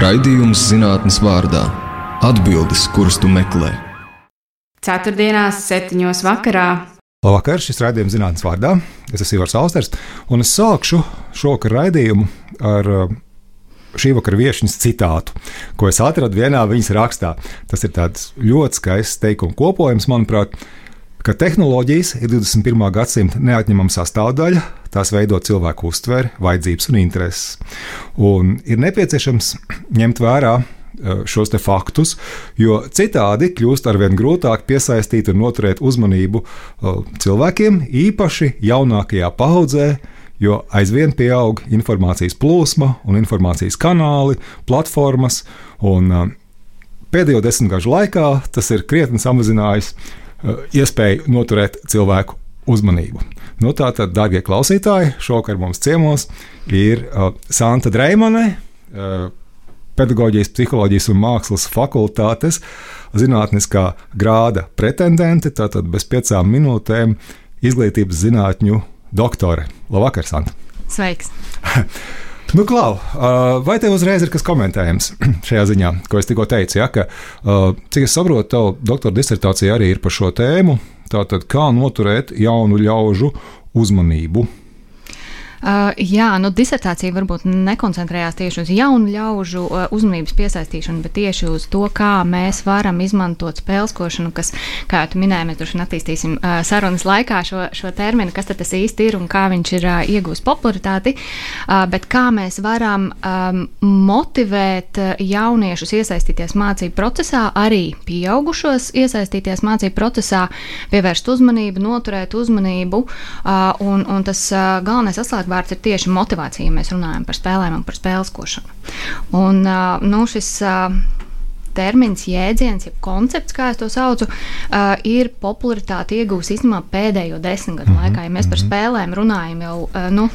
Raidījums zinātnes vārdā - atbildes, kuras tu meklē. Ceturtdienās, septiņos vakarā. Labvakar, šis raidījums zinātnes vārdā. Es esmu Ivars Austers, un es sākšu šo raidījumu ar uh, šī vakara viesiņas citātu, ko es atradu vienā viņas rakstā. Tas ir tāds ļoti skaists teikuma kopojums, manuprāt, ka tehnoloģijas ir 21. gadsimta neatņemama sastāvdaļa, tās veido cilvēku uztveri, vajadzības un intereses. Un ir nepieciešams ņemt vērā eh, šos faktus, jo citādi kļūst arvien grūtāk piesaistīt un noturēt uzmanību eh, cilvēkiem, īpaši jaunākajā paudzē, jo aizvien pieaug informācijas plūsma un informācijas kanāli, platformas. Un, eh, pēdējo desmitgažu laikā tas ir krietni samazinājis iespēju noturēt cilvēku uzmanību. Nu, Tātad, darbie klausītāji, šovakar mums ciemos ir uh, Santa Dreimane, uh, pedagoģijas, psiholoģijas un mākslas fakultātes zinātniskā grāda pretendente, tātad bez piecām minūtēm izglītības zinātņu doktore. Labvakar, Santa! Sveiks! Nu, Klau, vai tev uzreiz ir kas komentējams šajā ziņā, ko es tikko teicu? Ja, ka, cik es saprotu, tev doktora disertācija arī ir par šo tēmu. Tātad, kā noturēt jaunu ļaužu uzmanību Uh, jā, nu, disertācija varbūt nekoncentrējās tieši uz jaunu ļaužu uh, uzmanības piesaistīšanu, bet tieši uz to, kā mēs varam izmantot spēlskošanu, kas, kā jau minēji, mēs vien attīstīsim uh, sarunas laikā šo, šo terminu, kas tas īsti ir un kā viņš ir uh, iegūst popularitāti, uh, bet kā mēs varam um, motivēt uh, jauniešus iesaistīties mācību procesā, arī pieaugušos iesaistīties mācību procesā, pievērst uzmanību, noturēt uzmanību, uh, un, un tas uh, galvenais atslēgas vārds ir tieši motivācija, ja mēs runājam par spēlēm un par spēleskošanu. Un, nu, šis, termins, jēdziens, jeb koncepts, kā es to saucu, uh, ir popularitāti iegūs īstenībā pēdējo desmit gadu mm -hmm. laikā. Ja mēs par mhm. spēlēm runājam jau. Uh, nu,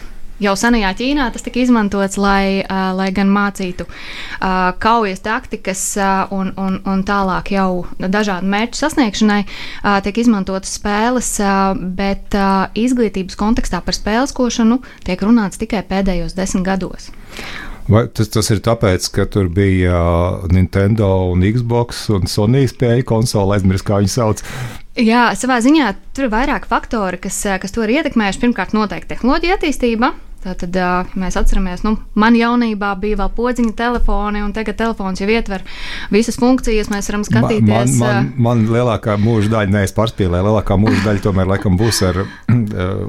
Jau senajā Ķīnā tas tika izmantots, lai, uh, lai gan mācītu uh, kaujas taktikas uh, un, un, un tālāk jau dažādu mērķu sasniegšanai uh, tiek izmantotas spēles, uh, bet uh, izglītības kontekstā par spēleskošanu tiek runāts tikai pēdējos desmit gados. Vai tas, tas ir tāpēc, ka tur bija Nintendo un Xbox un Sony spēļu konsole, aizmirst, kā viņi sauc. Jā, savā ziņā tur ir vairāk faktori, kas, kas to ir ietekmējuši. Pirmkārt, noteikti tehnoloģija attīstība, Tad uh, mēs atceramies, ka nu, man jaunībā bija vēl podziņa telefoni, un tagad telefons jau ietver visas funkcijas. Mēs varam skatīties. Man, man, man lielākā mūža daļa, nevis pārspīlēja, lielākā mūža daļa tomēr laikam būs ar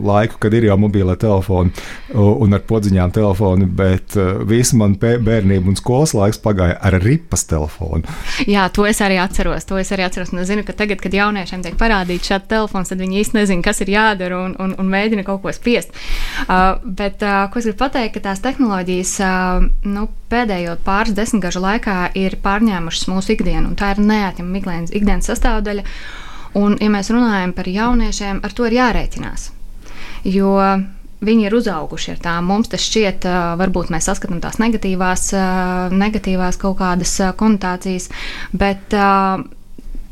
laiku, kad ir jau mobīlē telefoni un ar podziņām telefoni, bet uh, visa man bērnība un skolas laiks pagāja ar ripas telefonu. Jā, to es arī atceros. To es arī atceros. Un es zinu, ka tagad, kad jauniešiem tiek parādīts šāds telefons, tad viņi īsti nezina, kas ir jādara un, un, un mēģina kaut ko spiest. Uh, bet, ko es gribu pateikt, ka tās tehnoloģijas nu, pēdējo pāris desmitgažu laikā ir pārņēmušas mūsu ikdienu, un tā ir neatņemama ikdienas sastāvdaļa. Un, ja mēs runājam par jauniešiem, ar to ir jārēķinās. Jo viņi ir uzauguši ar tām. Mums tas šķiet, varbūt mēs saskatām tās negatīvās, negatīvās kaut kādas konotācijas, bet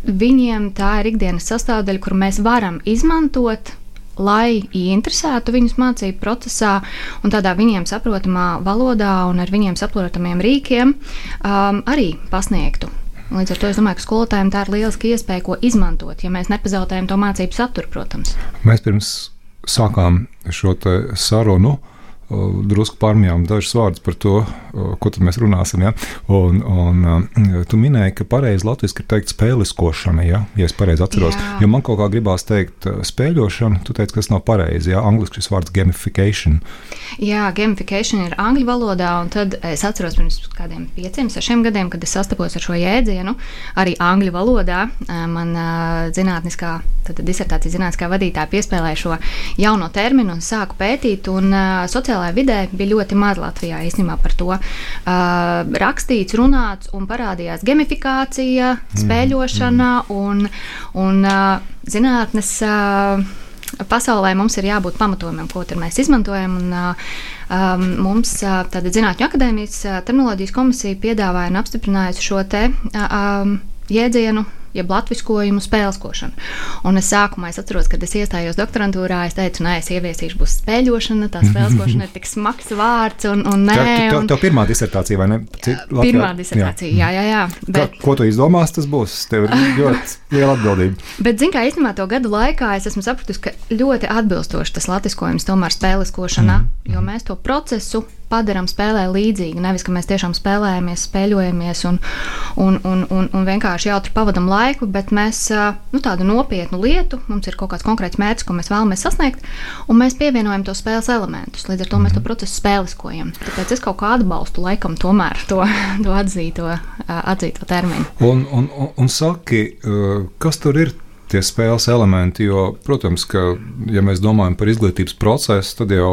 viņiem tā ir ikdienas sastāvdaļa, kur mēs varam izmantot lai ieinteresētu viņus mācību procesā un tādā viņiem saprotamā valodā un ar viņiem saprotamiem rīkiem um, arī pasniegtu. Līdz ar to es domāju, ka skolotājiem tā ir lieliska iespēja, ko izmantot, ja mēs nepazaudējam to mācību saturu, protams. Mēs pirms sākām šo sarunu uh, drusku pārmijām dažus vārdus par to, ko mēs runāsim. Ja? Un, un, tu minēji, ka pareizi latviešu ir teikt spēliskošana, ja, ja es pareizi atceros. Jā. Jo man kaut kā gribās teikt spēļošana, tu teici, ka tas nav pareizi. Ja? Angliski šis vārds gamification. Jā, gamification ir angļu valodā, un tad es atceros pirms kādiem pieciem, sešiem gadiem, kad es sastapos ar šo jēdzienu, arī angļu valodā. Man zinātniskā, tad disertācijas zinātniskā vadītāja piespēlēja šo jauno terminu un sāku pētīt. Un, uh, sociālajā vidē bija ļoti maz Latvijā īstenībā par to uh, rakstīts, runāts un parādījās gamifikācija, mm, spēļošana mm. un, un uh, zinātnes. Uh, pasaulē mums ir jābūt pamatojumam, ko mēs izmantojam. Un, um, mums tāda Zinātņu akadēmijas terminoloģijas komisija piedāvāja un apstiprinājusi šo te, um, jēdzienu jeb latviskojumu spēleskošanu. Un es sākumā es atceros, kad es iestājos doktorantūrā, es teicu, nē, es ieviesīšu būs spēļošana, tā spēleskošana ir tik smags vārds, un, un nē. Tā un... ir pirmā disertācija, vai ne? Cik, pirmā disertācija, jā, jā, jā. Bet... Ko, ko tu izdomās, tas būs, tev ļoti liela atbildība. Bet, zin kā, īstenībā to gadu laikā es esmu sapratusi, ka ļoti atbilstoši tas latviskojums tomēr spēleskošanā, mm. jo mēs to procesu padarām spēlē līdzīgi. Nevis, ka mēs tiešām spēlējamies, spēļojamies un, un, un, un, un vienkārši jautri pavadām laiku, bet mēs nu, tādu nopietnu lietu, mums ir kaut kāds konkrēts mērķis, ko mēs vēlamies sasniegt, un mēs pievienojam to spēles elementus. Līdz ar to mēs to procesu spēliskojam. Tāpēc es kaut kā atbalstu laikam tomēr to, to atzīto, atzīto terminu. Un, un, un, un saki, kas tur ir tie spēles elementi. Jo, protams, ka, ja mēs domājam par izglītības procesu, tad jau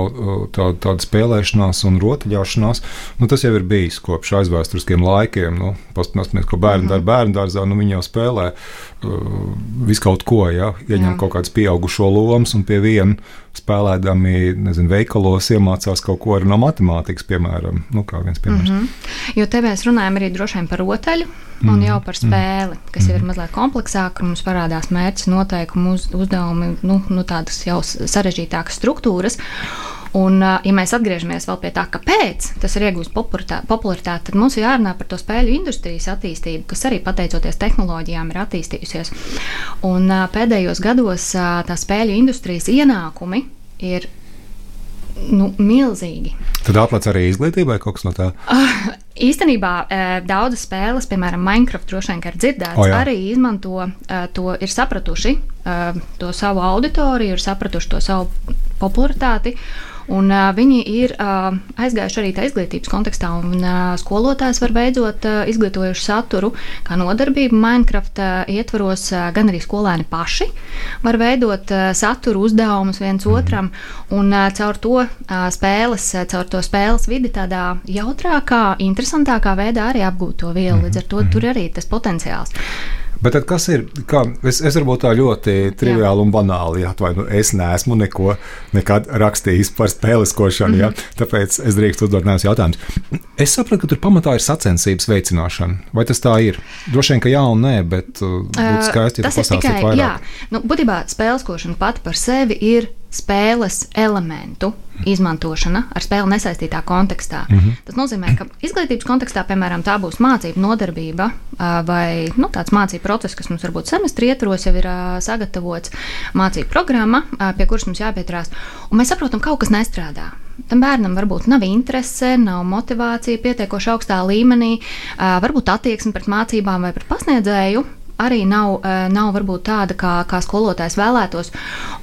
tā, tāda spēlēšanās un rotaļāšanās, nu, tas jau ir bijis kopš aizvēsturiskiem laikiem. Nu, Paskatīsimies, ko bērni dara bērnu dārzā, nu, viņi jau spēlē uh, visu kaut ko, ja, ieņem Jā. kaut kādas pieaugušo lomas un pie viena spēlēdami nezinu, veikalos iemācās kaut ko no matemātikas, piemēram. Nu, mm -hmm. Jo te mēs runājam arī droši vien par rotaļu un mm -hmm. jau par spēli, kas jau ir mhm. mazliet kompleksāka. Mums parādās mērķis, noteikumi, uz, uzdevumi, nu, nu, tādas jau sarežģītākas struktūras. Un, ja mēs atgriežamies vēl pie tā, kāpēc tas ir iegūst popularitāti, tad mums ir jārunā par to spēļu industrijas attīstību, kas arī pateicoties tehnoloģijām ir attīstījusies. Un pēdējos gados tā spēļu industrijas ienākumi ir nu, milzīgi. Tad aplec arī izglītībai kaut kas no tā? Uh, īstenībā uh, daudzas spēles, piemēram, Minecraft, droši vien, ir dzirdētas, oh, jā. arī izmanto uh, to, ir sapratuši to savu auditoriju, ir sapratuši to savu popularitāti. Un, uh, viņi ir uh, aizgājuši arī tā izglītības kontekstā, un uh, skolotājs var beidzot uh, izglītojuši saturu, kā nodarbību Minecraft uh, ietvaros, uh, gan arī skolēni paši var veidot uh, saturu uzdevumus viens mhm. otram, un uh, caur to uh, spēles, uh, caur to spēles vidi tādā jautrākā, interesantākā veidā arī apgūt to vielu. Līdz ar to mhm. tur arī tas potenciāls. Bet kas ir? Kā, es, es varbūt tā ļoti triviāli Jā. un banāli atvainu. Es neesmu neko rakstījis par spēleskošanu, mm -hmm. ja? Mhm. tāpēc es drīkstu uzdot nevis jautājumus. Es saprotu, ka tur pamatā ir sacensības veicināšana. Vai tas tā ir? Droši vien, ka jā un nē, bet uh, būtu skaisti, ja tas pastāstītu vairāk. Jā, nu, būtībā spēleskošana pati par sevi ir spēles elementu izmantošana ar spēli nesaistītā kontekstā. Mm -hmm. Tas nozīmē, ka izglītības kontekstā, piemēram, tā būs mācību nodarbība vai nu, tāds mācību process, kas mums varbūt semestri ietvaros jau ir sagatavots, mācību programma, pie kuras mums jāpieturās. Un mēs saprotam, ka kaut kas nestrādā. Tam bērnam varbūt nav interese, nav motivācija pietiekoši augstā līmenī, varbūt attieksme pret mācībām vai pret pasniedzēju arī nav, eh, nav varbūt tāda, kā, kā skolotājs vēlētos.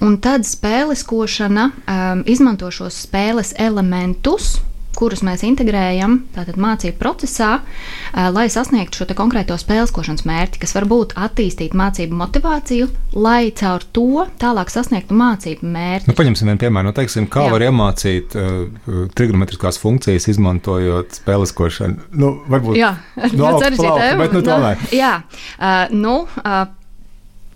Un tad spēleskošana um, izmanto šos spēles elementus kurus mēs integrējam mācību procesā, uh, lai sasniegtu šo konkrēto spēleskošanas mērķi, kas var būt attīstīt mācību motivāciju, lai caur to tālāk sasniegtu mācību mērķi. Nu, paņemsim vienu piemēru. Nu, teiksim, kā Jā. var iemācīt uh, trigonometriskās funkcijas, izmantojot spēleskošanu? Nu, varbūt Jā, no, ļoti sarežģīta. Bet nu, tomēr. Nu, jā, uh, nu, uh,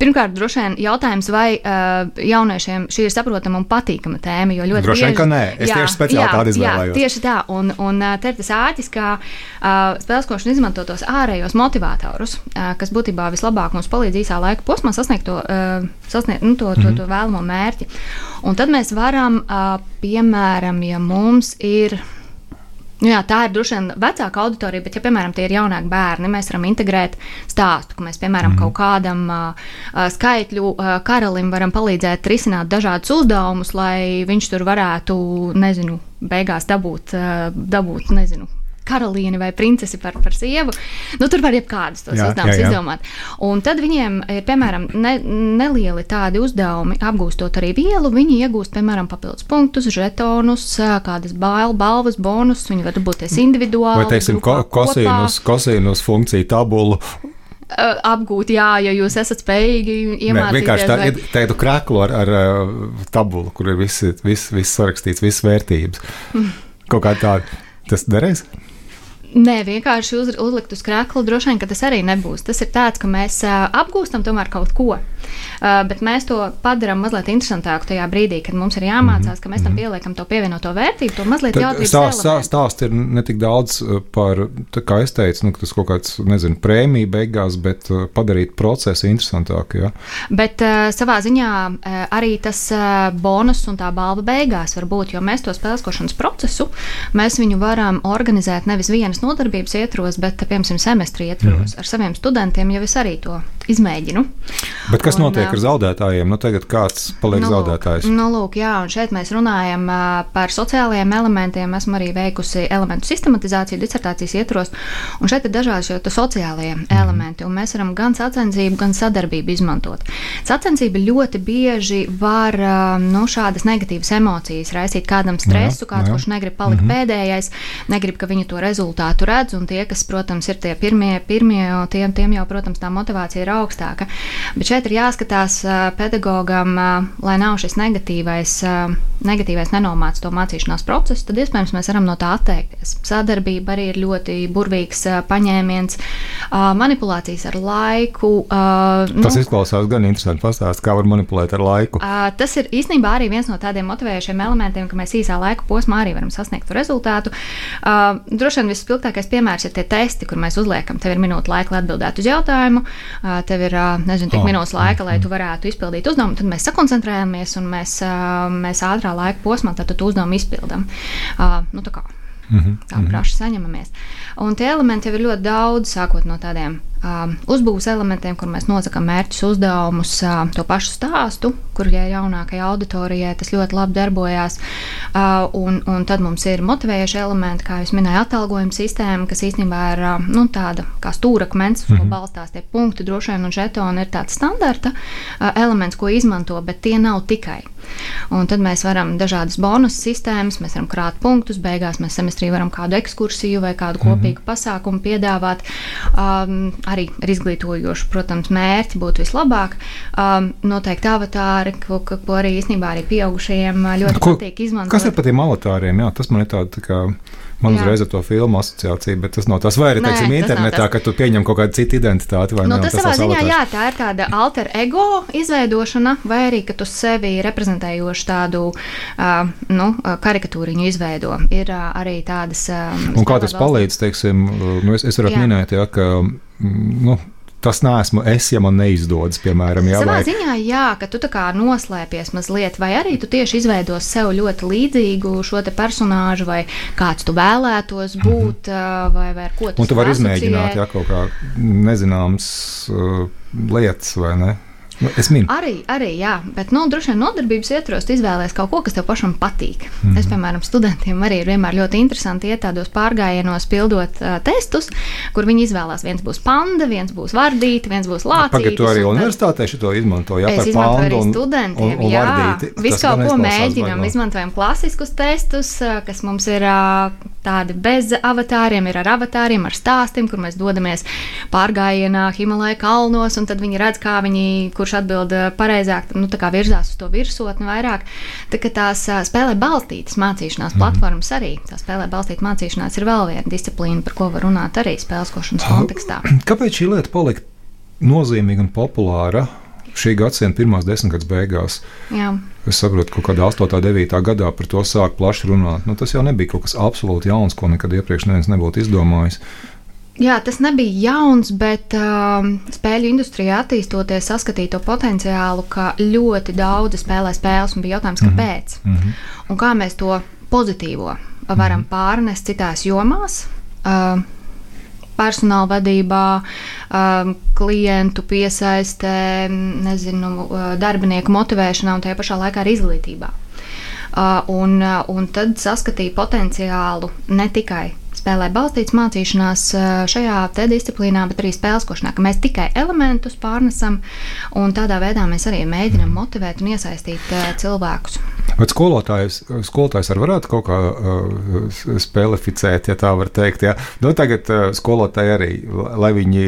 Pirmkārt, droši vien jautājums, vai uh, jauniešiem šī ir saprotama un patīkama tēma. Jo ļoti droši vien, ka nē. Es jā, tieši speciāli jā, tādu izvēlējos. Jā, tieši tā. Un, un uh, te ir tas āķis, kā uh, spēleskošana izmanto tos ārējos motivatorus, uh, kas būtībā vislabāk mums palīdz īsā laika posmā sasniegt to, uh, sasniegt, nu, to, to, to, to vēlamo mērķi. Un tad mēs varam, uh, piemēram, ja mums ir Nu jā, tā ir droši vien vecāka auditorija, bet, ja, piemēram, tie ir jaunāki bērni, mēs varam integrēt stāstu, ka mēs, piemēram, mm. kaut kādam uh, skaitļu uh, karalim varam palīdzēt risināt dažādus uzdevumus, lai viņš tur varētu, nezinu, beigās dabūt, uh, dabūt nezinu, karalieni vai princesi par, par sievu. Nu, tur var jebkādus tos uzdevumus izdomāt. Un tad viņiem ir, piemēram, ne, nelieli tādi uzdevumi, apgūstot arī vielu. Viņi iegūst, piemēram, papildus punktus, žetonus, kādas bailes, balvas, bonus. Viņi var būt individuāli. Vai, teiksim, ko, kosīnus, kosīnus funkciju tabulu apgūt, jā, ja jūs esat spējīgi iemācīties. Vienkārši tā, vai... tādu krāklu ar, ar tabulu, kur ir viss vis, vis sarakstīts, visas vērtības. Mm. Kaut kā tāda, tas derēs? Nē, vienkārši uz, uzlikt uz krākla droši vien, ka tas arī nebūs. Tas ir tāds, ka mēs apgūstam tomēr kaut ko. Uh, bet mēs to padarām mazliet interesantāku tajā brīdī, kad mums ir jāmācās, ka mēs tam pieliekam to pievienoto vērtību, to mazliet jautrības. Stāsts stāst, stāst ir ne tik daudz par, kā es teicu, nu, tas kaut kāds, nezinu, prēmija beigās, bet padarīt procesu interesantāku. Ja? Bet uh, savā ziņā uh, arī tas uh, bonus un tā balva beigās var būt, jo mēs to spēlēšanas procesu, mēs viņu varam organizēt nevis vienas nodarbības ietvaros, bet, piemēram, semestri ietvaros. Mm. Ar saviem studentiem jau es arī to izmēģinu. Bet kas un, notiek ar zaudētājiem? Nu, tagad kāds paliek nu, zaudētājs? Nu, lūk, jā, un šeit mēs runājam par sociālajiem elementiem. Esmu arī veikusi elementu sistematizāciju disertācijas ietvaros, un šeit ir dažādi šie sociālie mm. elementi, un mēs varam gan sacensību, gan sadarbību izmantot. Sacensība ļoti bieži var nu, šādas negatīvas emocijas raisīt kādam stresu, jā, kāds, jā. kurš negrib palikt mm -hmm. pēdējais, negrib, ka viņi to rezultātu redz, un tie, kas, protams, ir tie pirmie, pirmie tiem, tiem jau, protams, tā motivācija ir augstāka. Bet šeit ir jāskatās pedagogam, lai nav šis negatīvais, negatīvais nenomāts to mācīšanās procesu, tad iespējams mēs varam no tā atteikties. Sadarbība arī ir ļoti burvīgs paņēmiens, manipulācijas ar laiku. Nu, tas izklausās gan interesanti pastāstīt, kā var manipulēt ar laiku. Tas ir īstenībā arī viens no tādiem motivējošiem elementiem, ka mēs īsā laika posmā arī varam sasniegt rezultātu. Droši vien visspilgtākais piemērs ir tie testi, kur mēs uzliekam, tev ir minūte laika, lai atbildētu uz jautājumu tev ir nezinu, tik oh. minūtes laika, lai tu varētu izpildīt uzdevumu, tad mēs sakoncentrējamies un mēs, mēs ātrā laika posmā tad uzdevumu izpildām. Nu, tā kā Mm -hmm. Tā mhm. praši saņemamies. Un tie elementi jau ir ļoti daudz, sākot no tādiem uzbūves elementiem, kur mēs nosakām mērķus, uzdevumus, uh, to pašu stāstu, kur ja jaunākajai auditorijai tas ļoti labi darbojās. Uh, un, un tad mums ir motivējoši elementi, kā jūs minējāt, atalgojuma sistēma, kas īstenībā ir uh, nu, tāda kā stūrakmens, uz mm -hmm. ko balstās tie punkti, droši vien, un žetoni ir tāds standarta uh, elements, ko izmanto, bet tie nav tikai. Un tad mēs varam dažādas bonus sistēmas, mēs varam krāt punktus, beigās mēs semestrī varam kādu ekskursiju vai kādu mhm. kopīgu mm -hmm. pasākumu piedāvāt. Um, arī ar izglītojošu, protams, mērķi būtu vislabāk. Um, noteikti avatāri, ko, ko arī īstenībā arī pieaugušajiem ļoti ko, patīk izmantot. Kas ir par tiem avatāriem? Jā, tas man ir tāds. Tā kā... Man uzreiz ar to filmu asociācija, bet tas nav tas. Vai arī, Nē, teiksim, internetā, ka tu pieņem kaut kādu citu identitāti. Nu, tas savā ziņā, jā, tā ir tāda alter ego izveidošana, vai arī, ka tu sevi reprezentējoši tādu uh, nu, karikatūriņu izveido. Ir uh, arī tādas. Um, Un kā tas palīdz, teiksim, nu, es, es varu minēt, ja, ka. Nu, tas neesmu es, ja man neizdodas, piemēram, jā, Savā vai... ziņā, jā, ka tu tā kā noslēpies mazliet, vai arī tu tieši izveidos sev ļoti līdzīgu šo te personāžu, vai kāds tu vēlētos mhm. būt, mm -hmm. vai, vai ar ko tu. Un tu vari izmēģināt, ja kaut kā nezināms uh, lietas, vai ne? Nu, es minu. Arī, arī, jā, bet nu, droši vien nodarbības ietvaros izvēlēties kaut ko, kas tev pašam patīk. Mm -hmm. Es, piemēram, studentiem arī ir vienmēr ļoti interesanti iet tādos pārgājienos, pildot uh, testus, kur viņi izvēlās. Viens būs panda, viens būs vardīte, viens būs lācis. Pagaidā, to arī universitātē šo izmanto. Jā, es izmantoju arī studentiem. Un, un, un jā, vardīti, visu kaut ko mēģinam. Izmantojam klasiskus testus, kas mums ir uh, tādi bez avatāriem, ir ar avatāriem, ar stāstiem, kur mēs dodamies pārgājienā Himalaya kalnos, un tad viņi redz, kā viņi, kurš atbild eh, pareizāk, nu, virzās uz to virsotni vairāk. Tā kā tās eh, spēlē balstītas mācīšanās mm. platformas arī. Tā spēlē balstīta mācīšanās ir vēl viena disciplīna, par ko var runāt arī spēlēšanas kontekstā. Kāpēc šī lieta palika nozīmīga un populāra? šī gadsimta pirmās desmitgades beigās. Jā. Es saprotu, ka kaut kādā 8. un 9. gadā par to sāk plaši runāt. Nu, tas jau nebija kaut kas absolūti jauns, ko nekad iepriekš neviens nebūtu izdomājis. Jā, tas nebija jauns, bet uh, spēļu industrijā attīstoties, saskatīja to potenciālu, ka ļoti daudzi spēlē spēles, un bija jautājums, mhm. kāpēc. Mm -hmm. Un kā mēs to pozitīvo varam mm -hmm. pārnest citās jomās. Uh, personāla vadībā, um, klientu piesaistē, nezinu, darbinieku motivēšanā un tajā pašā laikā arī izglītībā. Uh, un, uh, un tad saskatīja potenciālu ne tikai spēlē balstīts mācīšanās šajā disciplīnā, bet arī spēles košanā, ka mēs tikai elementus pārnesam un tādā veidā mēs arī mēģinam motivēt un iesaistīt cilvēkus. Bet skolotājs, skolotājs arī varētu kaut kā uh, spēlificēt, ja tā var teikt. Ja? Nu, tagad uh, skolotāji arī, lai viņi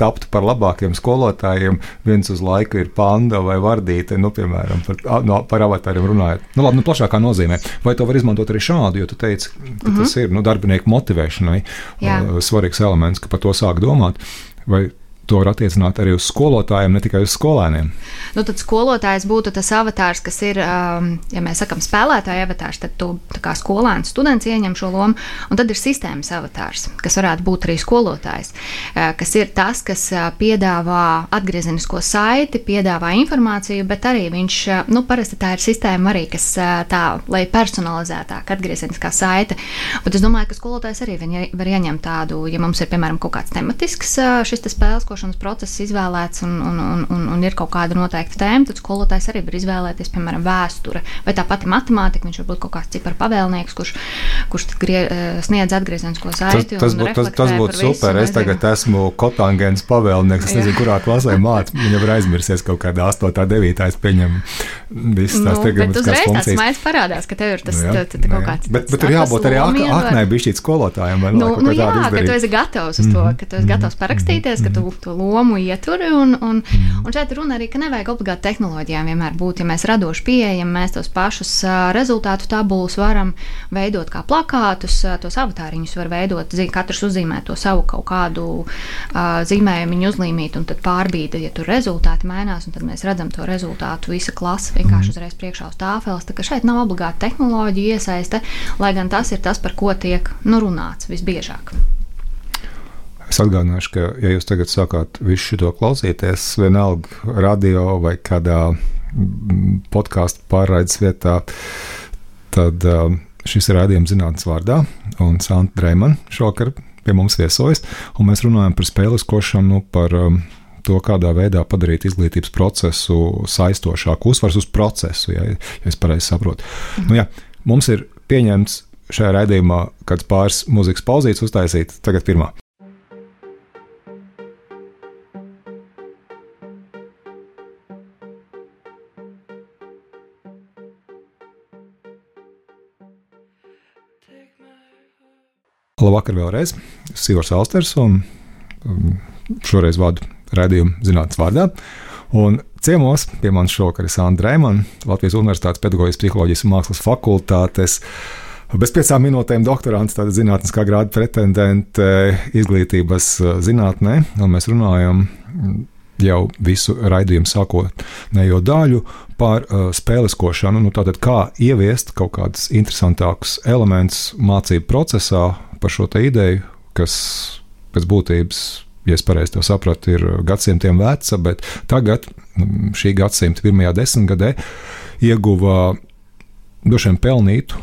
taptu par labākiem skolotājiem, viens uz laiku ir panda vai vardīte, nu, piemēram, par, no, par avatāriem runājot. Nu, labi, nu, plašākā nozīmē. Vai to var izmantot arī šādi, jo tu teici, ka mm -hmm. tas ir nu, darbinieku motivēšanai Jā. uh, svarīgs elements, ka par to sāk domāt. Vai to var attiecināt arī uz skolotājiem, ne tikai uz skolēniem. Nu, tad skolotājs būtu tas avatārs, kas ir, um, ja mēs sakām, spēlētāja avatārs, tad tu kā skolēns, students ieņem šo lomu, un tad ir sistēmas avatārs, kas varētu būt arī skolotājs, uh, kas ir tas, kas uh, piedāvā atgriezenisko saiti, piedāvā informāciju, bet arī viņš, uh, nu, parasti tā ir sistēma arī, kas tā, lai personalizētāk atgriezeniskā saite, bet es domāju, ka skolotājs arī var ieņemt tādu, ja mums ir, piemēram, kaut kāds tematisks šis spēles košanas process izvēlēts un, un, un, un, un ir kaut kāda noteikta tēma, tad skolotājs arī var izvēlēties, piemēram, vēsture vai tā pati matemātika. Viņš var būt kaut kāds cipar pavēlnieks, kurš, kurš grie, sniedz atgriezenisko saiti. Tas, tas, būt, tas, tas būtu super. Es tagad esmu kotāngēns pavēlnieks. Es nezinu, kurā klasē mācīt. Viņa var aizmirsties kaut kādā 8, 9. Es pieņemu visas tās nu, uzreiz funkcijas. Tas mājas parādās, ka tev ir tas nu, jā, tā, tā, kaut kāds. Bet, bet tur jābūt arī aknai bišķīt skolotājiem. Nu, nu, jā, ka tu esi gatavs uz to, ka tu esi gatavs parakstīties, ka tu to lomu ieturi. Un, un, mm. un šeit runa arī, ka nevajag obligāti tehnoloģijām vienmēr būt. Ja mēs radoši pieejam, mēs tos pašus rezultātu tabulus varam veidot kā plakātus, tos avatāriņus var veidot. Katrs uzzīmē to savu kaut kādu uh, zīmējumu, uzlīmīt un tad pārbīda, ja tur rezultāti mainās, un tad mēs redzam to rezultātu visa klase vienkārši mm. uzreiz priekšā uz tāfeles. Tā šeit nav obligāti tehnoloģija iesaiste, lai gan tas ir tas, par ko tiek nu, runāts visbiežāk. Es atgādināšu, ka, ja jūs tagad sākāt visu šo klausīties, vienalga radio vai kādā mm, podkāstu pārraides vietā, tad um, šis ir rādījums zinātnes vārdā, un Santa Dreimana šokar pie mums viesojas, un mēs runājam par spēliskošanu, par um, to, kādā veidā padarīt izglītības procesu saistošāku, uzsvars uz procesu, ja, ja es pareizi saprotu. Mhm. Nu, ja, mums ir pieņemts šajā raidījumā kāds pāris mūzikas pauzītes uztaisīt, tagad pirmā. Labvakar vēlreiz. Sīvars Alsters un um, šoreiz vadu raidījumu zinātnes vārdā. Un ciemos pie manis šovakar ir Sandra Dreimana, Latvijas Universitātes pedagoģijas psiholoģijas un mākslas fakultātes. Bez piecām minūtēm doktorants, tāda zinātniskā grāda pretendente izglītības uh, zinātnē, un mēs runājam jau visu raidījumu sākotnējo daļu par uh, spēleskošanu. Nu, tātad, kā ieviest kaut kādus interesantākus elementus mācību procesā, par šo ideju, kas pēc būtības, ja es pareizi sapratu, ir gadsimtiem veca, bet tagad, mm, šī gadsimta pirmajā desmitgadē, ieguva droši vien pelnītu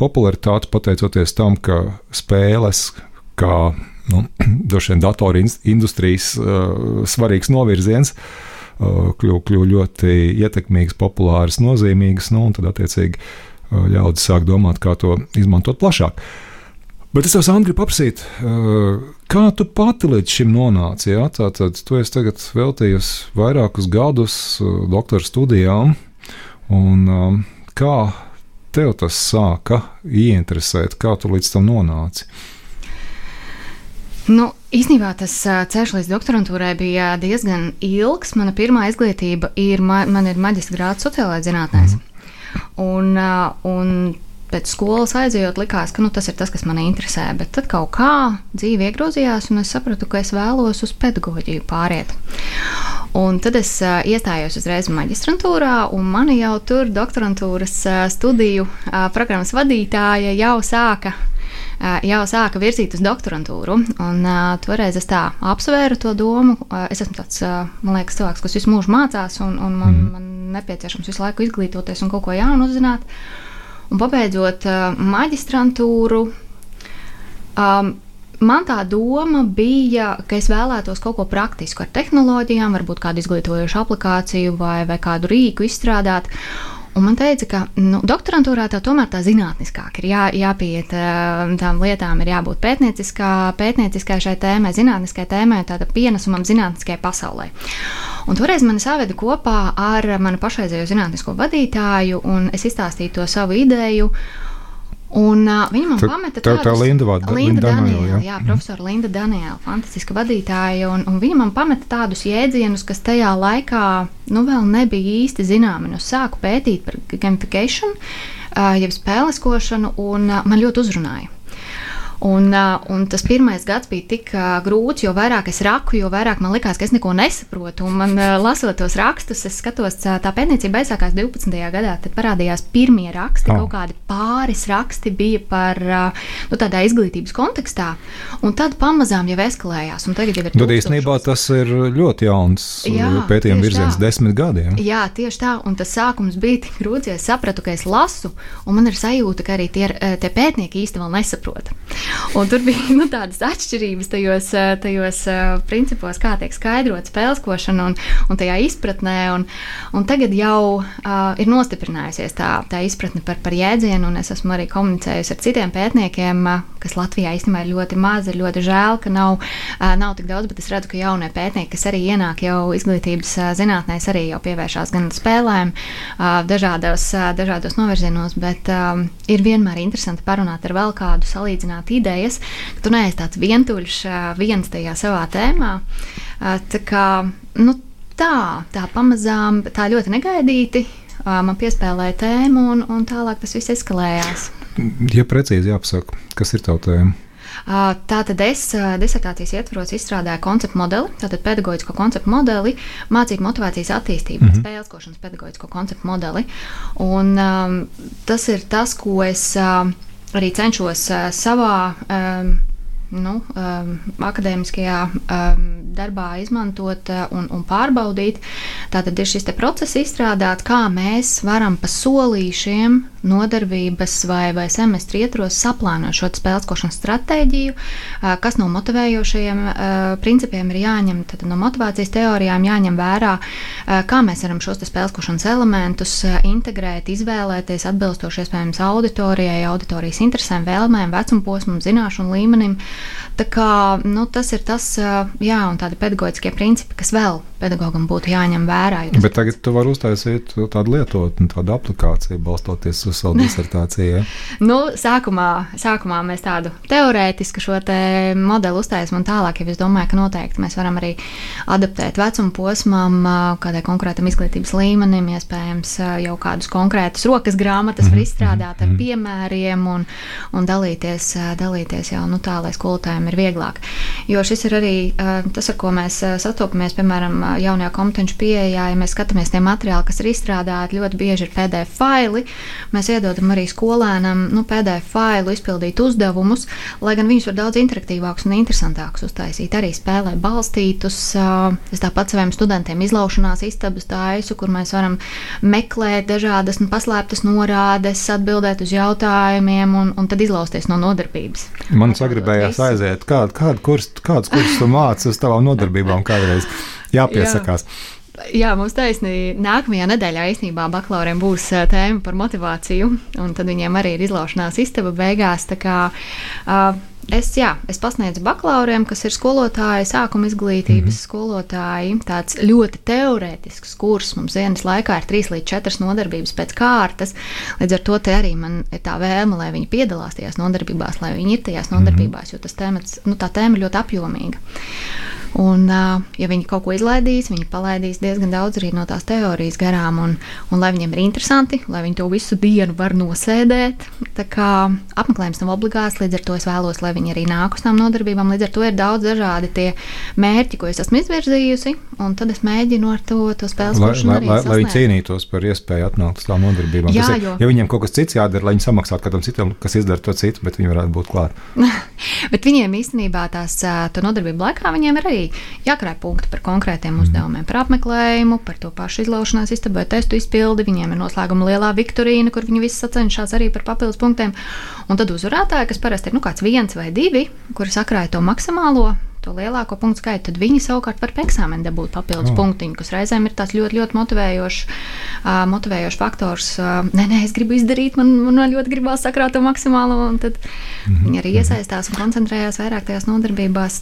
popularitāti pateicoties tam, ka spēles, kā nu, droši vien datoru industrijas uh, svarīgs novirziens, uh, kļuva kļuv ļoti ietekmīgas, populāras, nozīmīgas, nu, un tad attiecīgi uh, ļaudis sāk domāt, kā to izmantot plašāk. Uh, Bet es tev, Sandra, gribu paprasīt, kā tu pati līdz šim nonāci? Ja? Tātad, tu esi tagad veltījusi vairākus gadus doktora studijām, un kā tev tas sāka ieinteresēt, kā tu līdz tam nonāci? Nu, īstenībā tas ceļš līdz doktorantūrai bija diezgan ilgs. Mana pirmā izglītība ir, man ir maģistra grāds sociālajā zinātnēs. Mm. Un, un pēc skolas aizejot, likās, ka nu, tas ir tas, kas man interesē. Bet tad kaut kā dzīve iegrozījās, un es sapratu, ka es vēlos uz pedagoģiju pāriet. Un tad es uh, iestājos uzreiz maģistrantūrā, un mani jau tur doktorantūras uh, studiju uh, programmas vadītāja jau sāka jau sāka virzīt uz doktorantūru. Un, uh, toreiz es tā apsvēru to domu. Uh, es esmu tāds, uh, man liekas, cilvēks, kas visu mūžu mācās, un, un man, mm. man nepieciešams visu laiku izglītoties un kaut ko jaunu uzzināt. Uh, Un pabeidzot uh, maģistrantūru, um, man tā doma bija, ka es vēlētos kaut ko praktisku ar tehnoloģijām, varbūt kādu izglītojošu aplikāciju vai, vai kādu rīku izstrādāt. Un man teica, ka nu, doktorantūrā tā tomēr tā zinātniskāk ir jā, jāpieiet tām lietām, ir jābūt pētnieciskai, pētnieciskai šai tēmai, zinātniskai tēmai, tāda pienesumam zinātniskajai pasaulē. Un toreiz mani saveda kopā ar manu pašreizējo zinātnisko vadītāju, un es izstāstīju to savu ideju. Un uh, viņa man pameta tādu tā Linda, vada, Linda, Daniela, jā, jā, profesora. Linda Daniela, fantastiska vadītāja, un, un viņa man pameta tādus jēdzienus, kas tajā laikā, nu, vēl nebija īsti zināmi. Nu, sāku pētīt par gamification, uh, jeb spēleskošanu, un uh, man ļoti uzrunāja. Un, un tas pirmais gads bija tik grūts, jo vairāk es raku, jo vairāk man likās, ka es neko nesaprotu. Un man, lasot tos rakstus, es skatos, tā pētniecība aizsākās 12. gadā. Tad parādījās pirmie raksti, oh. kaut kādi pāris raksti bija par nu, tādā izglītības kontekstā. Un tad pamazām jau eskalējās. Tagad jau ir. Tad īstenībā tas ir ļoti jauns pētījuma virziens, desmit gadiem. Jā, tieši tā. Un tas sākums bija tik grūts, ja es sapratu, ka es lasu, un man ir sajūta, ka arī tie, tie pētnieki īsti vēl nesaprot. Un tur bija nu, tādas atšķirības tajos, eh, tajos eh, principos, kā tiek skaidrot spēleskošana un, un tajā izpratnē. Un, un tagad jau uh, ir nostiprinājusies tā, tā izpratne par, par jēdzienu, un es esmu arī komunicējusi ar citiem pētniekiem, uh, kas Latvijā īstenībā ir ļoti maz, ir ļoti žēl, ka nav, nav tik daudz, bet es redzu, ka jaunie pētnieki, kas arī ienāk jau izglītības zinātnēs, arī jau pievēršās gan spēlēm, dažādos, dažādos novirzienos, bet uh, ir vienmēr interesanti parunāt ar vēl kādu salīdzināt idejas, ka tu neesi tāds vientuļš viens tajā savā tēmā. Tā kā, nu, tā, tā pamazām, tā ļoti negaidīti man piespēlēja tēmu, un, un tālāk tas viss eskalējās. Ja precīzi jāpasaka, kas ir tēma? Tātad es disertācijas ietvaros izstrādāju konceptu modeli, tātad pedagoģisko konceptu modeli, mācību motivācijas attīstību, mm -hmm. spēles pedagoģisko konceptu modeli. Un, um, tas ir tas, ko es. Uh, arī cenšos uh, savā um, nu, um, akadēmiskajā um, darbā izmantot uh, un, un pārbaudīt. Tātad ir šis process izstrādāt, kā mēs varam pa solīšiem nodarbības vai, vai semestri ietvaros saplānot šo spēlēšanas stratēģiju, kas no motivējošajiem principiem ir jāņem, tad no motivācijas teorijām jāņem vērā, kā mēs varam šos spēlēšanas elementus integrēt, izvēlēties atbilstoši iespējams auditorijai, auditorijas interesēm, vēlmēm, vecumposmam, zināšanu līmenim. Tā kā, nu, tas ir tas, jā, un tādi pedagoģiskie principi, kas vēl pedagogam būtu jāņem vērā. Bet tagad tu vari uztaisīt tādu lietotni, tādu aplikāciju, balstoties uz savu disertāciju. Ja? nu, sākumā, sākumā mēs tādu teorētisku šo te modeli uztaisām, un tālāk jau es domāju, ka noteikti mēs varam arī adaptēt vecuma posmam, kādai konkrētam izglītības līmenim, iespējams, jau kādus konkrētus rokas grāmatas var mhm, izstrādāt ar mhm, mhm. piemēriem un, un dalīties, dalīties jau nu, tā, lai skolotājiem ir vieglāk. Jo šis ir arī tas, ar ko mēs sastopamies, piemēram, jaunajā kompetenci pieejā, ja mēs skatāmies tie materiāli, kas ir izstrādāti, ļoti bieži ir PDF faili. Mēs iedodam arī skolēnam nu, PDF failu, izpildīt uzdevumus, lai gan viņus var daudz interaktīvākus un interesantākus uztaisīt. Arī spēlē balstītus. Es tāpat saviem studentiem izlaušanās istabas taisu, kur mēs varam meklēt dažādas nu, paslēptas norādes, atbildēt uz jautājumiem un, un tad izlausties no nodarbības. Man sagribējās aiziet, kādu, kādu kurs, kādus kursus tu māci uz tavām nodarbībām kādreiz jāpiesakās. Jā. Jā, mums taisnība. Nākamajā nedēļā īstenībā bakalauriem būs tēma par motivāciju, un tad viņiem arī ir izlaušanās istaba beigās. Kā, uh, es, jā, es pasniedzu bakalauriem, kas ir skolotāji, sākuma izglītības mm -hmm. skolotāji. Tāds ļoti teorētisks kurs mums dienas laikā ir 3 līdz 4 nodarbības pēc kārtas. Līdz ar to arī man ir tā vēlme, lai viņi piedalās tajās nodarbībās, lai viņi ir tajās mhm. nodarbībās, mm -hmm. jo tas tēmats, nu, tā tēma ir ļoti apjomīga. Un, ja viņi kaut ko izlaidīs, viņi palaidīs diezgan daudz arī no tās teorijas garām. Un, un lai viņiem ir interesanti, lai viņi to visu dienu var nosēdēt. Tā kā apmeklējums nav obligāts, līdz ar to es vēlos, lai viņi arī nāk uz tām nodarbībām. Līdz ar to ir daudz dažādi tie mērķi, ko es esmu izvirzījusi. Un tad es mēģinu ar to, to spēles lai, lai, lai, lai viņi cīnītos par iespēju atnākt uz tām nodarbībām. Jā, ir, jo... Ja viņiem kaut kas cits jādara, lai viņi samaksātu kādam citam, kas izdara to citu, bet viņi varētu būt klāt. bet viņiem īstenībā tās nodarbību laikā viņiem ir arī jākrāj punkti par konkrētiem mm. uzdevumiem, par apmeklējumu, par to pašu izlaušanās istabu vai testu izpildi. Viņiem ir noslēguma lielā viktorīna, kur viņi visi sacenšas arī par papildus punktiem. Un tad uzvarētāji, kas parasti ir nu, kāds viens vai divi, kuri sakrāja to maksimālo to lielāko punktu skaitu, tad viņi savukārt var par eksāmenu dabūt papildus oh. punktiņu, kas reizēm ir tāds ļoti, ļoti motivējošs, uh, motivējošs faktors. Uh, nē, nē, es gribu izdarīt, man, man ļoti gribās sakrāt to maksimālo, un tad mm -hmm. viņi arī mhm. iesaistās un koncentrējās vairāk tajās nodarbībās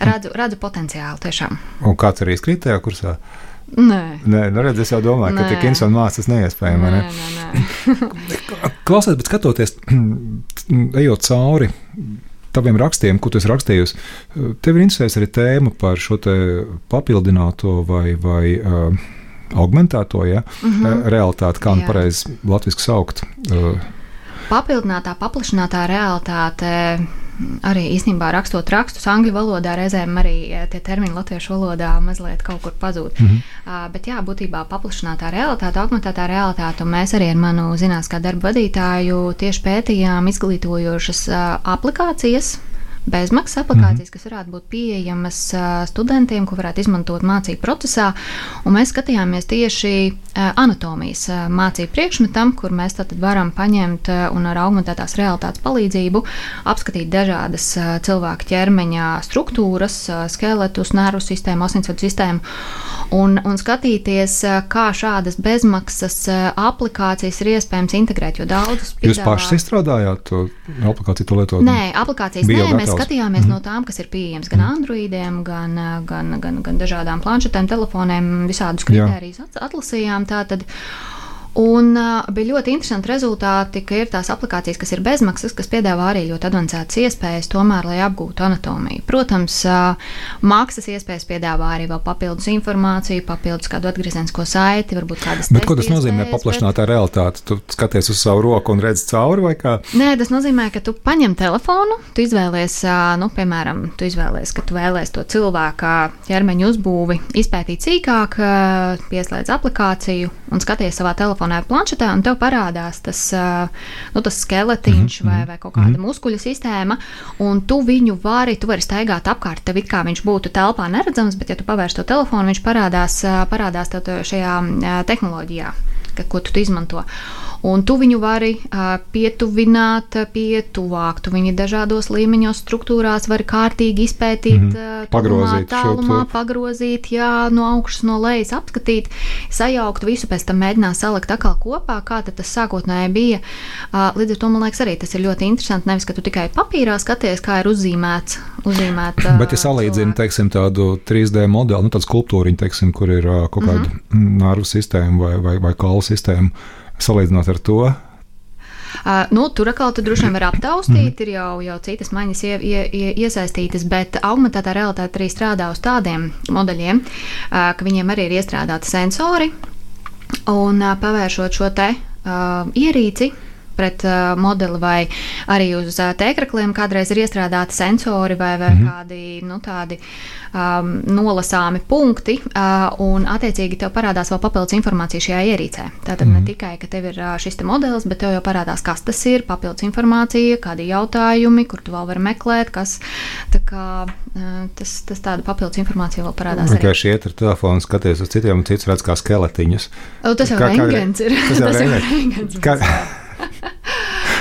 redzu, redzu potenciālu tiešām. Un kāds arī izkrīt tajā kursā? Nē, nē nu redz, es jau domāju, nē. ka tik interesanti mācīt, tas neiespējami. Nē, nē, nē. Klausies, bet skatoties, ejot cauri taviem rakstiem, ko tu esi rakstījusi, tev ir interesēs arī tēma par šo papildināto vai, vai uh, augmentēto ja? mm -hmm. realitāti, kā nu pareizi latviešu saukt. Uh, papildinātā, paplašinātā realitāte arī īstenībā rakstot rakstus angļu valodā, reizēm arī tie termini latviešu valodā mazliet kaut kur pazūd. Mm -hmm. uh, bet jā, būtībā paplašinātā realitāte, augmentētā realitāte, un mēs arī ar manu zinātniskā darba vadītāju tieši pētījām izglītojošas uh, aplikācijas bezmaksas aplikācijas, mm -hmm. kas varētu būt pieejamas studentiem, ko varētu izmantot mācību procesā. Un mēs skatījāmies tieši anatomijas mācību priekšmetam, kur mēs varam paņemt un ar augmentētās realitātes palīdzību apskatīt dažādas cilvēka ķermeņa struktūras, skeletus, nervu sistēmu, asinsvadu sistēmu un, un skatīties, kā šādas bezmaksas aplikācijas ir iespējams integrēt. Jo daudzus piedāvā... Jūs pašas izstrādājāt to aplikāciju, to lietot? Nē, aplikācijas nē, mēs skatījāmies mm. no tām, kas ir pieejamas gan Androidiem, gan, gan, gan, gan dažādām planšetēm, telefoniem, visādus kritērijus atlasījām. Tātad, Un uh, bija ļoti interesanti rezultāti, ka ir tās aplikācijas, kas ir bezmaksas, kas piedāvā arī ļoti avansētas iespējas, tomēr, lai apgūtu anatomiju. Protams, uh, maksas iespējas piedāvā arī vēl papildus informāciju, papildus kādu atgriezenisko saiti, varbūt kādas tādas. Ko tas nozīmē paplašinātā bet... realitāte? Tu skaties uz savu roku un redz cauri vai kā? Nē, tas nozīmē, ka tu paņem telefonu, tu izvēlies, uh, nu, piemēram, tu izvēlies, ka tu vēlēsies to cilvēka ķermeņa uzbūvi izpētīt sīkāk, uh, pieslēdz aplikāciju un skaties savā telefonā planšetē, un tev parādās tas, nu, tas skeletiņš mm -hmm. vai, vai kaut kāda mm -hmm. muskuļu sistēma, un tu viņu vari, tu vari staigāt apkārt, tev it kā viņš būtu telpā neredzams, bet, ja tu pavērš to telefonu, viņš parādās, parādās šajā tehnoloģijā, ko tu izmanto un tu viņu vari pietuvināt pie tuvāk. Tu viņu dažādos līmeņos, struktūrās vari kārtīgi izpētīt, mm -hmm. pagrozīt, tālumā, pagrozīt, jā, no augšas, no lejas apskatīt, sajaukt visu, pēc tam mēģināt salikt atkal kopā, kā tas sākotnēji bija. Līdz ar to man liekas, arī tas ir ļoti interesanti. Nevis, ka tu tikai papīrā skaties, kā ir uzzīmēts. uzzīmēt, Bet, ja salīdzinu, teiksim, tādu 3D modeli, nu, tādu skulptūriņu, teiksim, kur ir kaut kāda mm -hmm. nervu sistēma vai, vai, vai kaulu sistēma salīdzinot ar to. Uh, nu, tur atkal tu droši vien var aptaustīt, mm. ir jau, jau citas maņas ie, ie, ie, iesaistītas, bet augmentētā realitāte arī strādā uz tādiem modeļiem, uh, ka viņiem arī ir iestrādāti sensori. Un uh, pavēršot šo te uh, ierīci, pret uh, modeli, vai arī uz uh, tēkrakliem kādreiz ir iestrādāti sensori vai, vai mm -hmm. kādi nu, tādi um, nolasāmi punkti, uh, un attiecīgi tev parādās vēl papildus informācija šajā ierīcē. Tātad mm -hmm. ne mhm. tikai, ka tev ir uh, šis modelis, bet tev jau parādās, kas tas ir, papildus informācija, kādi jautājumi, kur tu vēl vari meklēt, kas kā, uh, tas, tas tāda papildus informācija vēl parādās. Kā šie ir telefoni, skaties uz citiem, un cits redz kā skeletiņus. O, tas jau ir rengens. Tas jau ir rengens.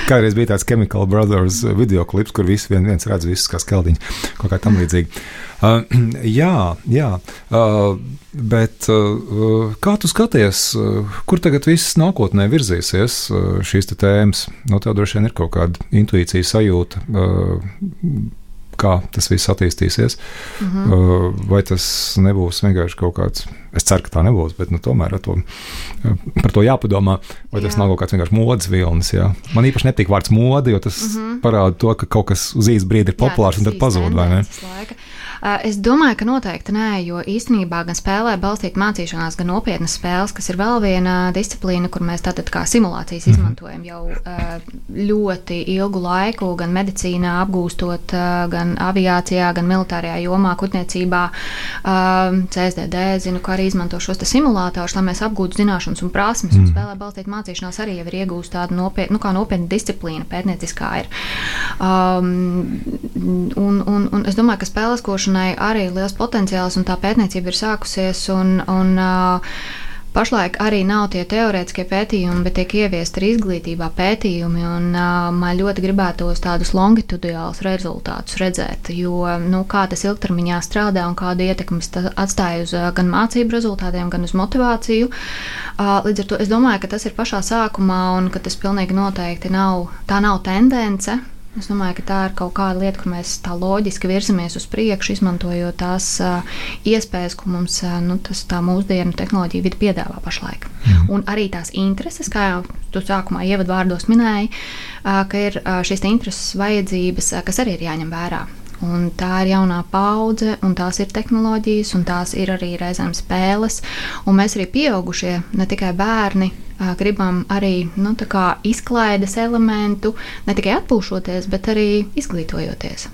Kādreiz bija tāds Chemical Brothers video klips, kur visi vien, viens redz visus kā skeldiņus, kaut kā tam līdzīgi. Uh, jā, jā uh, bet uh, kā tu skaties, uh, kur tagad viss nākotnē virzīsies uh, šīs tēmas? No tev droši vien ir kaut kāda intuīcija sajūta. Uh, kā tas viss attīstīsies. Mm -hmm. Vai tas nebūs vienkārši kaut kāds, es ceru, ka tā nebūs, bet nu, tomēr to, par to jāpadomā. Vai tas jā. nav kaut kāds vienkārši modes vilnis. Jā. Man īpaši nepatīk vārds mode, jo tas mm -hmm. parāda to, ka kaut kas uz īsu brīdi ir populārs jā, un tad pazūd. Laika. Es domāju, ka noteikti nē, jo īstenībā gan spēlē balstīt mācīšanās, gan nopietnas spēles, kas ir vēl viena disciplīna, kur mēs tātad kā simulācijas mhm. izmantojam jau ļoti ilgu laiku, gan medicīnā apgūstot, gan aviācijā, gan militārajā jomā, kuģniecībā, CSDD, zinu, ka arī izmanto šos simulātorus, lai mēs apgūtu zināšanas un prasmes. Un mhm. spēlē balstīt mācīšanās arī jau ir iegūsta tāda nopietna, nu, nopietna disciplīna, pētnieciskā ir. Um, un, un, un es domāju, ka spēles košana zinātnē arī liels potenciāls, un tā pētniecība ir sākusies. Un, un, Pašlaik arī nav tie teorētiskie pētījumi, bet tiek ieviesti arī izglītībā pētījumi. Un, uh, man ļoti gribētos tādus longitudinālus rezultātus redzēt, jo nu, kā tas ilgtermiņā strādā un kādu ietekmi tas atstāja uz uh, gan mācību rezultātiem, gan uz motivāciju. Uh, līdz ar to es domāju, ka tas ir pašā sākumā un ka tas pilnīgi noteikti nav, tā nav tendence. Es domāju, ka tā ir kaut kāda lieta, kur mēs tā loģiski virzamies uz priekšu, izmantojot tās uh, iespējas, ko mums uh, nu, tas, tā mūsdienu tehnoloģija vidi piedāvā pašlaik. Mm. Un arī tās intereses, kā jau tu sākumā ievadvārdos minēji, uh, ka ir uh, šīs intereses vajadzības, uh, kas arī ir jāņem vērā. Un tā ir jaunā paudze, un tās ir tehnoloģijas, un tās ir arī reizēm spēles. Un mēs arī pieaugušie, ne tikai bērni, gribam arī nu, izklaides elementu, ne tikai atpūšoties, bet arī izglītojoties.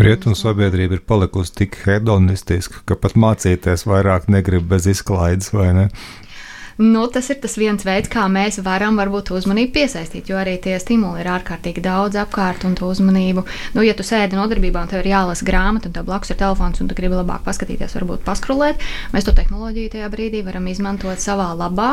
Rietumu sabiedrība ir palikusi tik hedonistiska, ka pat mācīties vairāk negrib bez izklaides, vai ne? Nu, tas ir tas viens veids, kā mēs varam varbūt uzmanību piesaistīt, jo arī tie stimuli ir ārkārtīgi daudz apkārt un to uzmanību. Nu, ja tu sēdi nodarbībā un tev ir jālasa grāmata, un tev blakus ir telefons, un tu gribi labāk paskatīties, varbūt paskrolēt, mēs to tehnoloģiju tajā brīdī varam izmantot savā labā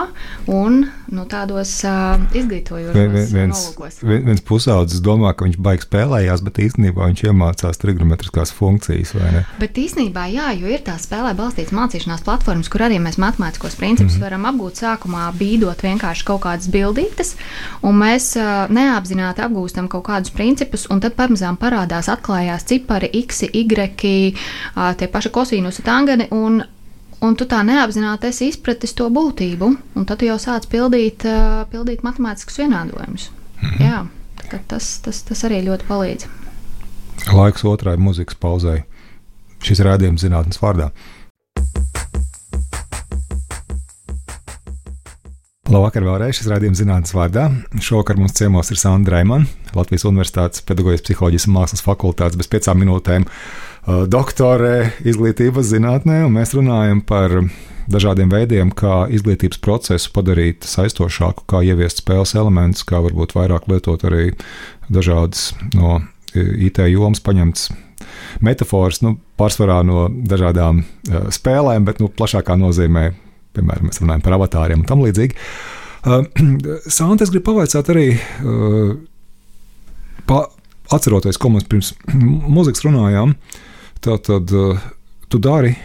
un nu, tādos uh, izglītojošos viens, nolūkos. Viens pusaudzis domā, ka viņš baigs spēlējās, bet īstenībā viņš iemācās trigonometriskās funkcijas. Bet īstenībā, jā, jo ir tā spēlē balstītas mācīšanās platformas, kur arī mēs matemātiskos principus mm -hmm. varam apgūt sākumā bīdot vienkārši kaut kādas bildītes, un mēs neapzināti apgūstam kaut kādus principus, un tad pamazām parādās, atklājās cipari, x, y, tie paši kosīnusi tangani. Un, Un tu tā neapzināti esi izpratis to būtību, un tad jau sāc pildīt, pildīt matemātiskus vienādojumus. -hmm. Jā, tas, tas, tas arī ļoti palīdz. Laiks otrai mūzikas pauzai. Šis rādījums zinātnes vārdā. Labvakar, vēlreiz šis rādījums zinātnes vārdā. Šovakar mums ciemos ir Sandra Reimana, Latvijas Universitātes pedagoģijas psiholoģijas un mākslas fakultātes bez piecām minūtēm uh, doktore izglītības zinātnē, un mēs runājam par dažādiem veidiem, kā izglītības procesu padarīt saistošāku, kā ieviest spēles elementus, kā varbūt vairāk lietot arī dažādas no IT jomas paņemtas metafāras, nu, pārsvarā no dažādām uh, spēlēm, bet nu, plašākā nozīmē piemēram, mēs runājam par avatāriem un tam līdzīgi. Uh, Santa, es gribu pavaicāt arī, uh, pa, atceroties, ko mēs pirms mūzikas runājām, tad uh, tu dari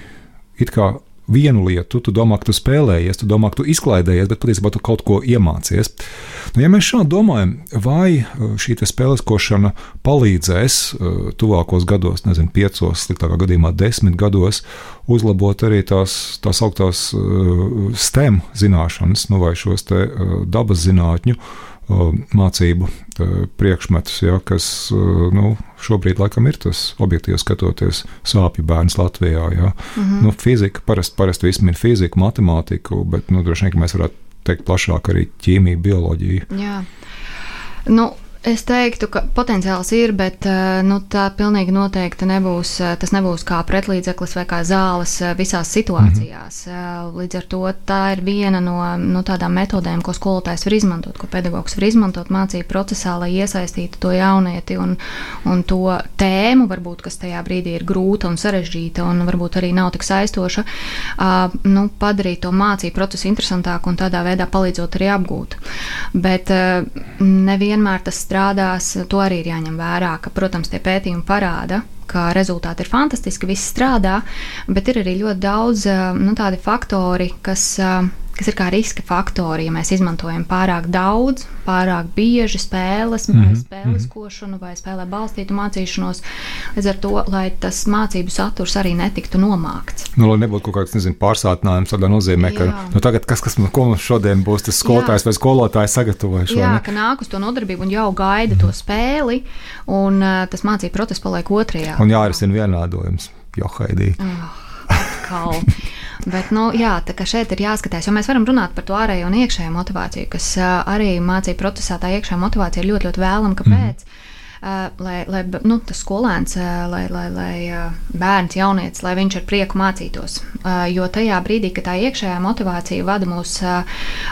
it kā vienu lietu, tu domā, ka tu spēlējies, tu domā, ka tu izklaidējies, bet patiesībā tu kaut ko iemācies. Nu, ja mēs šādi domājam, vai uh, šī spēleskošana palīdzēs uh, tuvākos gados, nezinu, piecos, sliktākā gadījumā desmit gados, uzlabot arī tās tā sauktās uh, STEM zināšanas, nu, vai šos te dabas zinātņu mācību priekšmetus, ja, kas nu, šobrīd laikam ir tas objektīvi skatoties sāpju bērns Latvijā. Ja. Mm -hmm. nu, fizika parasti parast izmin fiziku, matemātiku, bet nu, droši vien mēs varētu teikt plašāk arī ķīmiju, bioloģiju. Jā. Nu, Es teiktu, ka potenciāls ir, bet eh, nu, tā pilnīgi noteikti nebūs. Eh, tas nebūs kā pretlīdzeklis vai kā zāles eh, visās situācijās. Mm -hmm. Līdz ar to tā ir viena no, no tādām metodēm, ko skolotājs var izmantot, ko pedagogs var izmantot mācību procesā, lai iesaistītu to jaunieti un, un to tēmu, varbūt, kas tajā brīdī ir grūta un sarežģīta un varbūt arī nav tik saistoša, nu, padarīt to mācību procesu interesantāku un tādā veidā palīdzot arī apgūt. Bet nevienmēr tas strādās, to arī ir jāņem vērā, ka, protams, tie pētījumi parāda, ka rezultāti ir fantastiski, viss strādā, bet ir arī ļoti daudz nu, tādi faktori, kas kas ir kā riska faktori, ja mēs izmantojam pārāk daudz, pārāk bieži spēles, mm -hmm. spēles mhm. košanu vai spēlē balstītu mācīšanos. Līdz ar to, lai tas mācību saturs arī netiktu nomākts. Nu, lai nebūtu kaut kāds nezinu, pārsātinājums, tādā nozīmē, Jā. ka nu, tagad kas, kas ko mums šodien būs, tas skolotājs Jā. vai skolotājs sagatavojuši. Jā, ne? ka nāk uz to nodarbību un jau gaida mm -hmm. to spēli, un uh, tas mācību process paliek otrajā. Un jārisina vienādojums, Johaidī. Oh, Bet, nu, jā, tā kā šeit ir jāskatās, jo mēs varam runāt par to ārējo un iekšējo motivāciju, kas arī mācību procesā tā iekšējā motivācija ir ļoti, ļoti vēlama. Kāpēc? Mm. Uh, lai, lai nu, tas skolēns, lai, lai, lai bērns, jaunietis, lai viņš ar prieku mācītos. Jo tajā brīdī, kad tā iekšējā motivācija vada mūsu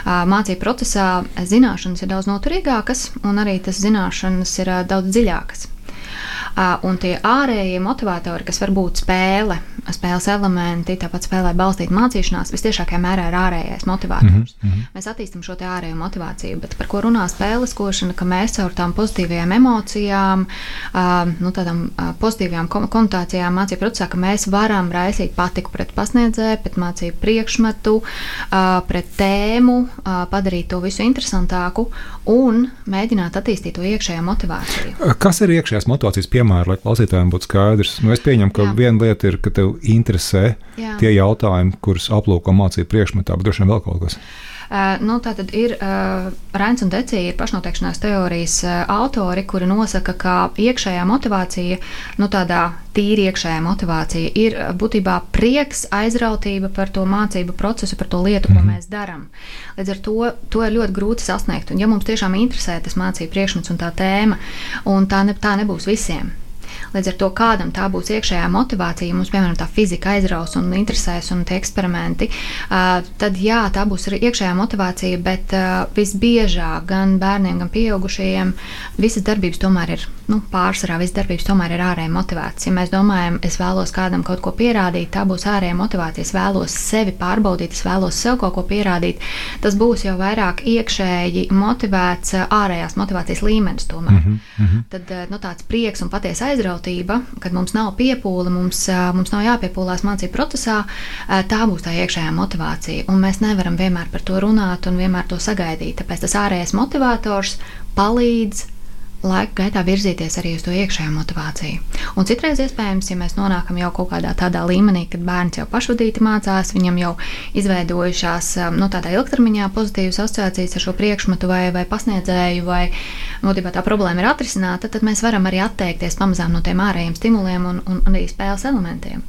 mācību procesā, zināšanas ir daudz noturīgākas un arī tas zināšanas ir daudz dziļākas. Un tie ārējie motivatori, kas var būt spēle, spēles elementi, tāpat spēlē balstīt mācīšanās, visciešākajā mērā ir ārējais motivators. Mm -hmm. Mēs attīstām šo ārējo motivāciju, bet par ko runā spēles košana, ka mēs caur tām pozitīvajām emocijām, nu, tādām pozitīvajām konotācijām mācību procesā, ka mēs varam raisīt patiku pret pasniedzēju, pret mācību priekšmetu, pret tēmu, padarīt to visu interesantāku un mēģināt attīstīt to iekšējo motivāciju. Kas ir iekšējās motivācijas piemēri, lai klausītājiem būtu skaidrs? Nu, es pieņemu, ka Jā. viena lieta ir, ka tev interesē Jā. tie jautājumi, kurus aplūko mācību priekšmetā, bet droši vien vēl kaut kas. Uh, nu, tā tad ir uh, Rēns un Decija, ir pašnoteikšanās teorijas uh, autori, kuri nosaka, ka iekšējā motivācija, nu tādā tīri iekšējā motivācija, ir būtībā prieks, aizrautība par to mācību procesu, par to lietu, ko mm -hmm. mēs darām. Līdz ar to to ir ļoti grūti sasniegt. Un, ja mums tiešām interesē tas mācību priekšmets un tā tēma, un tā, ne, tā nebūs visiem. Līdz ar to kādam tā būs iekšējā motivācija, mums, piemēram, tā fizika aizraus un interesēs un tie eksperimenti, tad jā, tā būs arī iekšējā motivācija, bet visbiežāk gan bērniem, gan pieaugušajiem visas darbības tomēr ir, nu, pārsvarā visas darbības tomēr ir ārēja motivācija. Ja mēs domājam, es vēlos kādam kaut ko pierādīt, tā būs ārēja motivācija, es vēlos sevi pārbaudīt, es vēlos sev kaut ko pierādīt, tas būs jau vairāk iekšēji motivēts ārējās motivācijas līmenis tomēr. Mm -hmm. Tad, nu, tāds prieks un patiesa aizrautība pakļautība, kad mums nav piepūle, mums, mums nav jāpiepūlās mācību procesā, tā būs tā iekšējā motivācija. Un mēs nevaram vienmēr par to runāt un vienmēr to sagaidīt. Tāpēc tas ārējais motivators palīdz laika gaitā virzīties arī uz to iekšējo motivāciju. Un citreiz, iespējams, ja mēs nonākam jau kaut kādā tādā līmenī, kad bērns jau pašvadīti mācās, viņam jau izveidojušās no nu, tādā ilgtermiņā pozitīvas asociācijas ar šo priekšmetu vai, vai pasniedzēju, vai būtībā tā problēma ir atrisināta, tad mēs varam arī atteikties pamazām no tiem ārējiem stimuliem un, un, un arī spēles elementiem.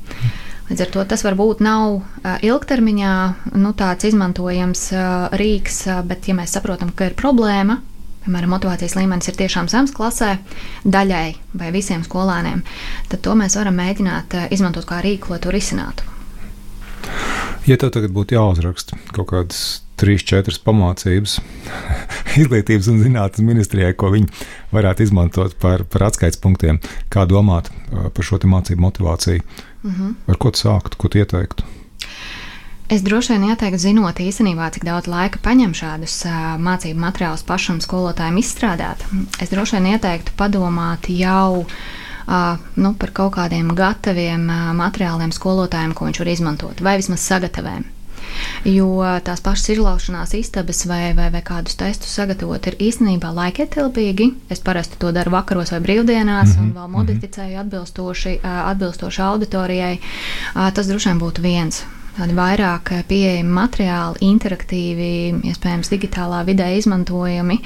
Līdz ar to tas varbūt nav uh, ilgtermiņā nu, tāds izmantojams uh, rīks, uh, bet, ja mēs saprotam, ka ir problēma, piemēram, motivācijas līmenis ir tiešām zems klasē, daļai vai visiem skolēniem, tad to mēs varam mēģināt eh, izmantot kā rīku, lai to risinātu. Ja tev tagad būtu jāuzraksta kaut kādas trīs, četras pamācības izglītības un zinātnes ministrijai, ko viņi varētu izmantot par, par atskaites punktiem, kā domāt eh, par šo mācību motivāciju, mm -hmm. ar ko tu sāktu, ko tu ieteiktu? Es droši vien ieteiktu, zinot īstenībā, cik daudz laika paņem šādus mācību materiālus pašam skolotājiem izstrādāt. Es droši vien ieteiktu padomāt jau nu, par kaut kādiem gataviem materiāliem skolotājiem, ko viņš var izmantot, vai vismaz sagatavējumiem. Jo tās pašas izlaušanās istabas vai, vai, vai kādus testus sagatavot ir īstenībā laikietilpīgi. Es parasti to daru vakaros vai brīvdienās, mm -hmm. un vēl modificēju atbilstoši, atbilstoši auditorijai. Tas droši vien būtu viens tādi vairāk pieejami materiāli, interaktīvi, iespējams, digitālā vidē izmantojami.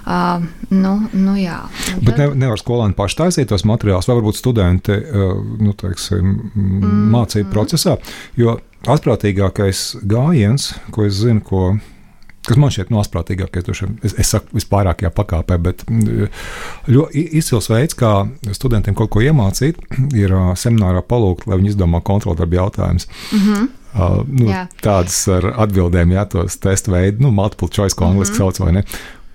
Uh, nu, nu jā. Un Bet tad... ne, nevar skolēni paši taisīt tos materiālus, vai varbūt studenti uh, nu, teiksim, mm, mācību mm. procesā. Jo asprātīgākais gājiens, ko es zinu, ko kas man šķiet nosprātīgākais, es, es saku, vispārākajā pakāpē, bet ļoti izcils veids, kā studentiem kaut ko iemācīt, ir seminārā palūgt, lai viņi izdomā kontroldarbu jautājumus. Mm -hmm. Uh, nu, jā. tādas ar atbildēm, jā, tos testu veidu, nu, multiple choice, ko angļuiski mm -hmm. sauc, vai ne?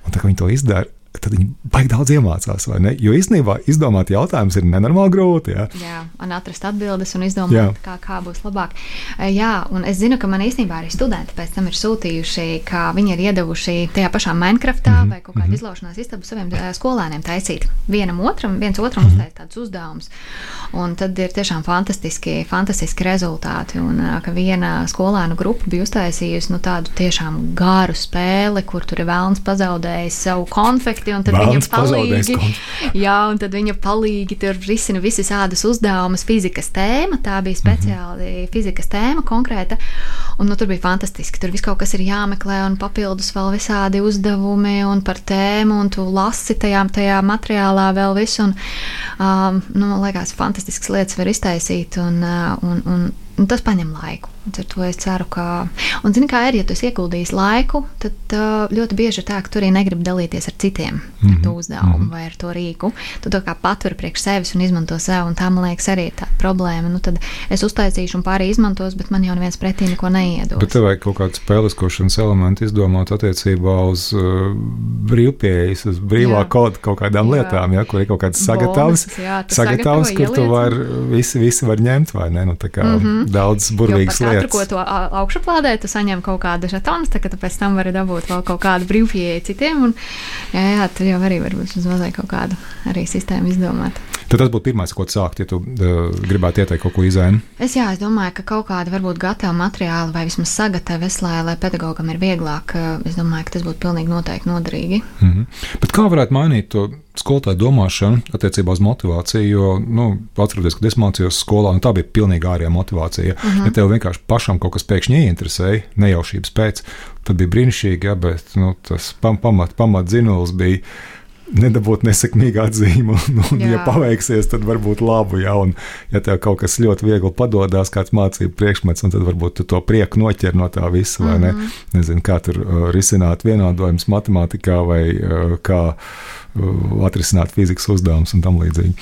Un tā kā viņi to izdara, tad viņi baigi daudz iemācās. Jo īstenībā izdomāt jautājumus ir nenormāli grūti. Ja? Jā, un atrast atbildes un izdomāt, kā, kā būs labāk. Eh, jā, un es zinu, ka man īstenībā arī studenti pēc tam ir sūtījuši, ka viņi ir iedevuši tajā pašā Minecraftā mm -hmm. vai kaut kādā mm -hmm. izlaušanās istabu saviem eh, skolēniem taisīt. Vienam otram, viens otram mm -hmm. uztaisīt tādus uzdevumus. Un tad ir tiešām fantastiski, fantastiski rezultāti. Un eh, ka viena skolēnu grupa bija uztaisījusi nu, tādu tiešām garu spēli, kur tur ir vēlns pazaudējis savu konfekti un tad Bērns viņa palīgi, jā, un tad viņa palīgi tur risina visas ādas uzdevumus, fizikas tēma, tā bija speciāli mm -hmm. fizikas tēma konkrēta, un nu, tur bija fantastiski, tur viss kaut kas ir jāmeklē, un papildus vēl visādi uzdevumi, un par tēmu, un tu lasi tajā, tajā materiālā vēl visu, un, um, nu, man liekas, fantastiskas lietas var iztaisīt, un, uh, un, un, un tas paņem laiku. Ar to es ceru, ka. Un, zini, kā ir, ja tu ieguldīsi laiku, tad uh, ļoti bieži ir tā, ka tu arī negribi dalīties ar citiem mm -hmm. ar to uzdevumu mm -hmm. vai ar to rīku. Tu to kā paturi priekš sevis un izmanto sev, un tā, man liekas, arī ir tā problēma. Nu, tad es uztaisīšu un pārī izmantos, bet man jau neviens pretī neko neiedos. Bet tev vajag kaut kādu spēleskošanas elementu izdomāt attiecībā uz uh, brīvpieejas, uz brīvā jā. koda kaut kādām jā. lietām, ja, kur ir kaut kāds sagatavs, sagatavs kur tu var, visi, visi var ņemt, vai ne? Nu, tā kā mm -hmm. Daudz burvīgas lietas. Katru, ko to augšuplādē, tu saņem kaut kādu žetonu, tā ka tu pēc tam vari dabūt vēl kaut kādu brīvpieeju citiem. Un, jā, jā, tur jau arī varbūt mazliet kaut kādu arī sistēmu izdomāt. Tad tas būtu pirmais, ko sākt, ja tu uh, gribētu ieteikt kaut ko izēnu. Es, jā, es domāju, ka kaut kāda varbūt gatava materiāla vai vismaz sagatavas, lai, lai pedagogam ir vieglāk. Es domāju, ka tas būtu pilnīgi noteikti noderīgi. Mm -hmm. Bet kā varētu mainīt to skolotāju domāšanu attiecībā uz motivāciju? Jo, nu, atceroties, kad es mācījos skolā, nu, tā bija pilnīgi ārējā motivācija. Mm -hmm. Ja tev vienkārši pašam kaut kas pēkšņi ieinteresēja, nejaušības pēc, tad bija brīnišķīgi, ja, bet nu, tas pam, pamat, pamat zinulis bija nedabūt nesekmīgu atzīmi. Un, un jā. ja paveiksies, tad varbūt labu. Ja, un, ja tev kaut kas ļoti viegli padodas, kāds mācību priekšmets, tad varbūt tu to prieku noķer no tā visa. Mm -hmm. ne? Mhm. Nezinu, kā tur uh, risināt vienādojumus matemātikā vai uh, kā uh, atrisināt fizikas uzdevumus un tam līdzīgi.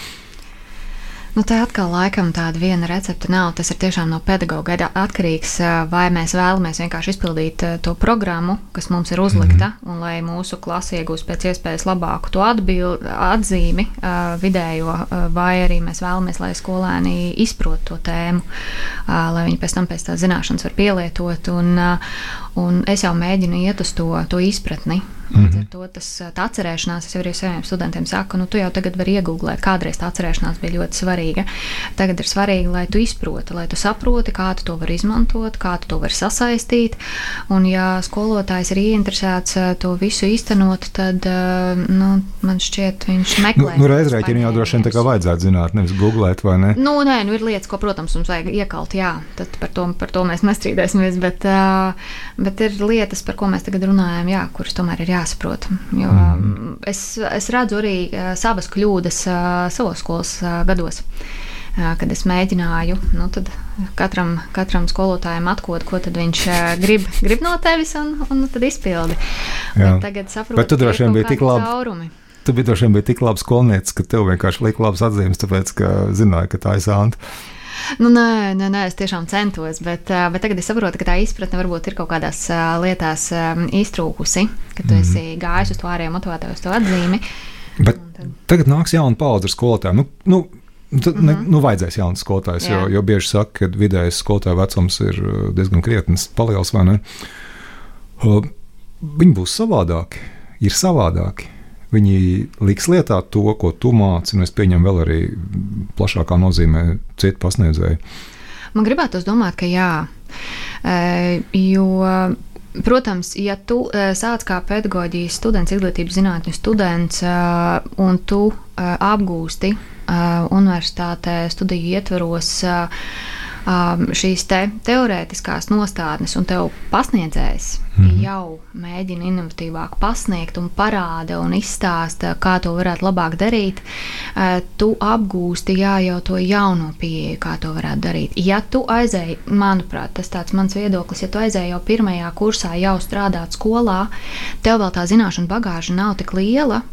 Nu, tā atkal laikam tāda viena recepte nav. Tas ir tiešām no pedagoga atkarīgs, vai mēs vēlamies vienkārši izpildīt to programmu, kas mums ir uzlikta, mm -hmm. un lai mūsu klase iegūst pēc iespējas labāku to atbild, atzīmi vidējo, vai arī mēs vēlamies, lai skolēni izprot to tēmu, lai viņi pēc tam pēc tā zināšanas var pielietot. Un, un es jau mēģinu iet uz to, to izpratni. Līdz ar mhm. to tas atcerēšanās, es jau arī saviem studentiem saku, nu, tu jau tagad vari iegūglēt, kādreiz tā atcerēšanās bija ļoti svarīga. Tagad ir svarīgi, lai tu izproti, lai tu saproti, kā tu to vari izmantot, kā tu to vari sasaistīt. Un, ja skolotājs ir ieinteresēts to visu īstenot, tad nu, man šķiet, viņš meklē. Nu, nu reizrēķinu jau droši vien tā kā vajadzētu zināt, nevis googlēt, vai ne? Nu, nē, nu ir lietas, ko, protams, mums vajag iekalt, jā, tad par to, par to mēs nestrīdēsimies, bet, bet ir lietas, par ko mēs tagad runājam, jā, kuras tomēr ir jāatcerās jāsaprot. Jo mm. es, es redzu arī savas kļūdas savos skolas gados. Kad es mēģināju nu, katram, katram skolotājam atklāt, ko viņš grib, grib no tevis, un, un tad izpildi. Tagad saprotu, Bet tu droši vien biji tik labi. Caurumi. Tu biji droši vien tik labs skolnieks, ka tev vienkārši lika labas atzīmes, tāpēc, ka zināji, ka tā ir sānta. Nu, nē, nē, nē, es tiešām centos, bet, bet tagad es saprotu, ka tā izpratne varbūt ir kaut kādās lietās iztrūkusi, ka tu mm. esi gājis uz to ārējo motivētāju, uz to atzīmi. Bet tad... tagad nāks jauna paudze ar skolotājiem. Nu, nu, Tad mm -hmm. nu, vajadzēs jauns skolotājs, jo, jo bieži saka, ka vidējais skolotāja vecums ir diezgan krietns, paliels vai ne. Uh, viņi būs savādāki, ir savādāki. Viņi liks lietā to, ko tu māci, un es pieņemu vēl arī plašākā nozīmē citu pasniedzēju. Man gribētu domāt, ka jā. Jo, protams, ja tu sāc kā pedagoģijas students, izglītības zinātņu students, un tu apgūsti universitātē studiju ietvaros um, šīs te teorētiskās nostādnes, un tev pasniedzējs mm. jau mēģina inovatīvāk pasniegt un parāda un izstāsta, kā to varētu labāk darīt, uh, tu apgūsti jā, jau to jauno pieeju, kā to varētu darīt. Ja tu aizēji, manuprāt, tas tāds mans viedoklis, ja tu aizēji jau pirmajā kursā jau strādāt skolā, tev vēl tā zināšana bagāža nav tik liela,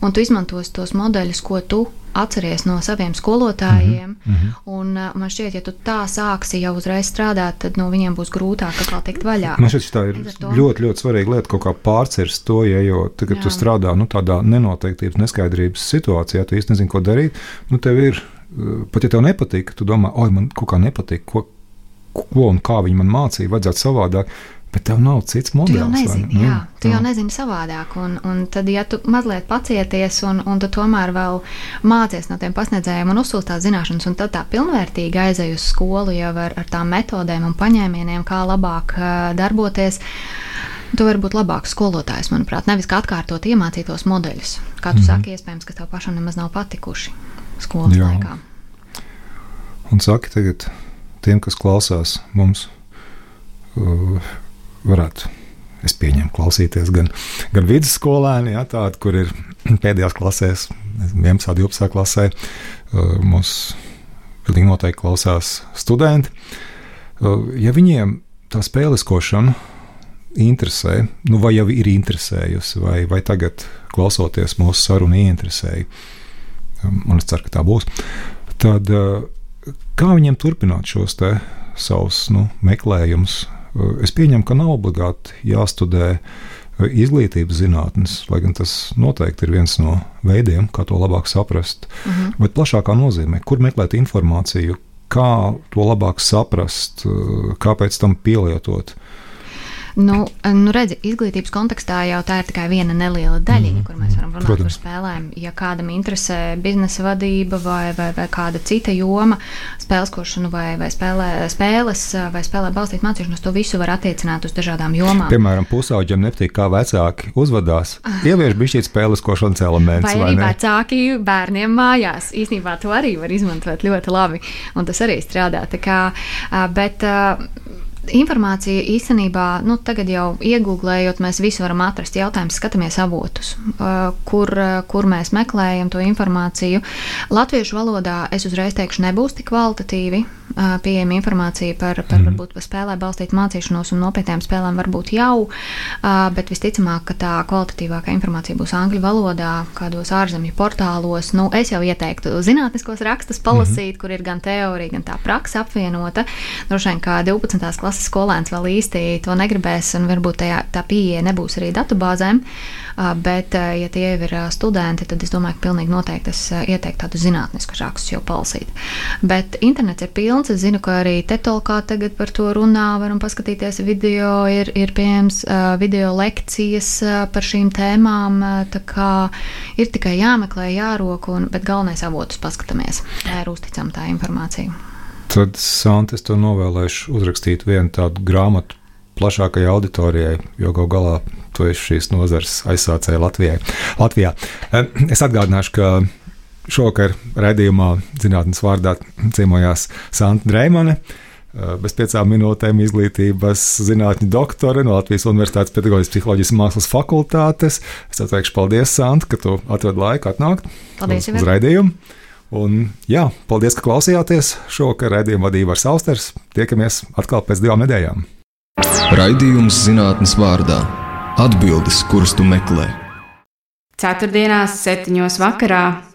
un tu izmantos tos modeļus, ko tu atceries no saviem skolotājiem. Mm -hmm. un, uh, man šķiet, ja tu tā sāksi jau uzreiz strādāt, tad no viņiem būs grūtāk atkal tikt vaļā. Man šķiet, tā ir ļoti, ļoti svarīga lieta, kaut kā pārcirst to, ja jau tagad Jā. tu strādā nu, tādā nenoteiktības, neskaidrības situācijā, tu īsti nezini, ko darīt. Nu, tev ir, uh, pat ja tev nepatīk, tu domā, oi, man kaut kā nepatīk, ko, ko un kā viņi man mācīja, vajadzētu savādāk. Bet tev nav cits modelis. Tu jau nezini, vai, jā, tu jā. jau nezini savādāk. Un, un tad, ja tu mazliet pacieties, un, un tu tomēr vēl mācies no tiem pasniedzējiem un uzsūti tās zināšanas, un tad tā pilnvērtīgi aizej uz skolu jau ar, ar tām metodēm un paņēmieniem, kā labāk uh, darboties. Tu vari būt labāks skolotājs, manuprāt, nevis kā atkārtot iemācītos modeļus. Kā tu mm -hmm. saki, iespējams, ka tev pašam nemaz nav patikuši skolas jā. laikā. Un saki tagad tiem, kas klausās mums. Uh, varētu. Es pieņemu, klausīties gan, gan vidusskolēni, ja, tādi, kur ir pēdējās klasēs, 11, 12 klasē. Uh, mums pilnīgi noteikti klausās studenti. Uh, ja viņiem tā spēliskošana interesē, nu, vai jau ir interesējusi, vai, vai tagad klausoties mūsu sarunu ieinteresēja, um, un es ceru, ka tā būs, tad kā viņiem turpināt šos savus nu, meklējumus, Es pieņemu, ka nav obligāti jāstudē e, izglītības zinātnes, lai gan tas noteikti ir viens no veidiem, kā to labāk saprast. Uh mhm. -huh. Bet plašākā nozīmē, kur meklēt informāciju, kā to labāk saprast, e, kā pēc tam pielietot. Nu, nu redzi, izglītības kontekstā jau tā ir tikai viena neliela daļiņa, mm. kur mēs varam runāt Protams. par spēlēm. Ja kādam interesē biznesa vadība vai, vai, vai kāda cita joma, spēleskošana vai, vai spēlē, spēles vai spēlē balstīt mācīšanos, to visu var attiecināt uz dažādām jomām. Piemēram, pusauģiem nepatīk, kā vecāki uzvedās. Ievieš bišķīt spēleskošanas elementus. Vai, vai arī vecāki bērniem mājās. Īsnībā to arī var izmantot ļoti labi, un tas arī strādā. Kā, bet, informācija īstenībā, nu, tagad jau iegūlējot, mēs visi varam atrast jautājumus, skatāmies avotus, kur, kur mēs meklējam to informāciju. Latviešu valodā es uzreiz teikšu, nebūs tik kvalitatīvi pieejama informācija par, par mm. varbūt par spēlē balstītu mācīšanos un nopietnām spēlēm varbūt jau, bet visticamāk, ka tā kvalitatīvākā informācija būs angļu valodā, kādos ārzemju portālos. Nu, es jau ieteiktu zinātniskos rakstus palasīt, mm. kur ir gan teorija, gan tā praksa apvienota. Droši vien, kā 12. klases skolēns vēl īsti to negribēs, un varbūt tajā, tā pieeja nebūs arī datubāzēm. Bet, ja tie ir studenti, tad es domāju, ka pilnīgi noteikti es ieteiktu tādu zinātnisku rakstu jau palasīt. Bet internets ir pilns. Es zinu, ka arī Tetolkā tagad par to runā. Varam paskatīties video, ir, ir pieejams video lekcijas par šīm tēmām. Tā kā ir tikai jāmeklē, jārok, un, bet galvenais avotus paskatāmies, lai ir uzticama tā informācija. Tad, Santa, es to novēlēšu uzrakstīt vienu tādu grāmatu plašākajai auditorijai, jo gal galā tu esi šīs nozares aizsācēja Latvijai. Latvijā. Es atgādināšu, ka šovakar raidījumā zinātnes vārdā ciemojās Santa Dreimane. Bez piecām minūtēm izglītības zinātņu doktore no Latvijas Universitātes Pedagoģijas psiholoģijas mākslas fakultātes. Es teikšu paldies, Santa, ka tu atradi laiku atnākt paldies, uz, uz raidījumu. Un, jā, paldies, ka klausījāties. Šovakar raidījumu vadīja Vars Austers. Tiekamies atkal pēc divām nedēļām. Raidījums zinātnes vārdā - atbildes, kuras tu meklē. Ceturtdienās, septiņos vakarā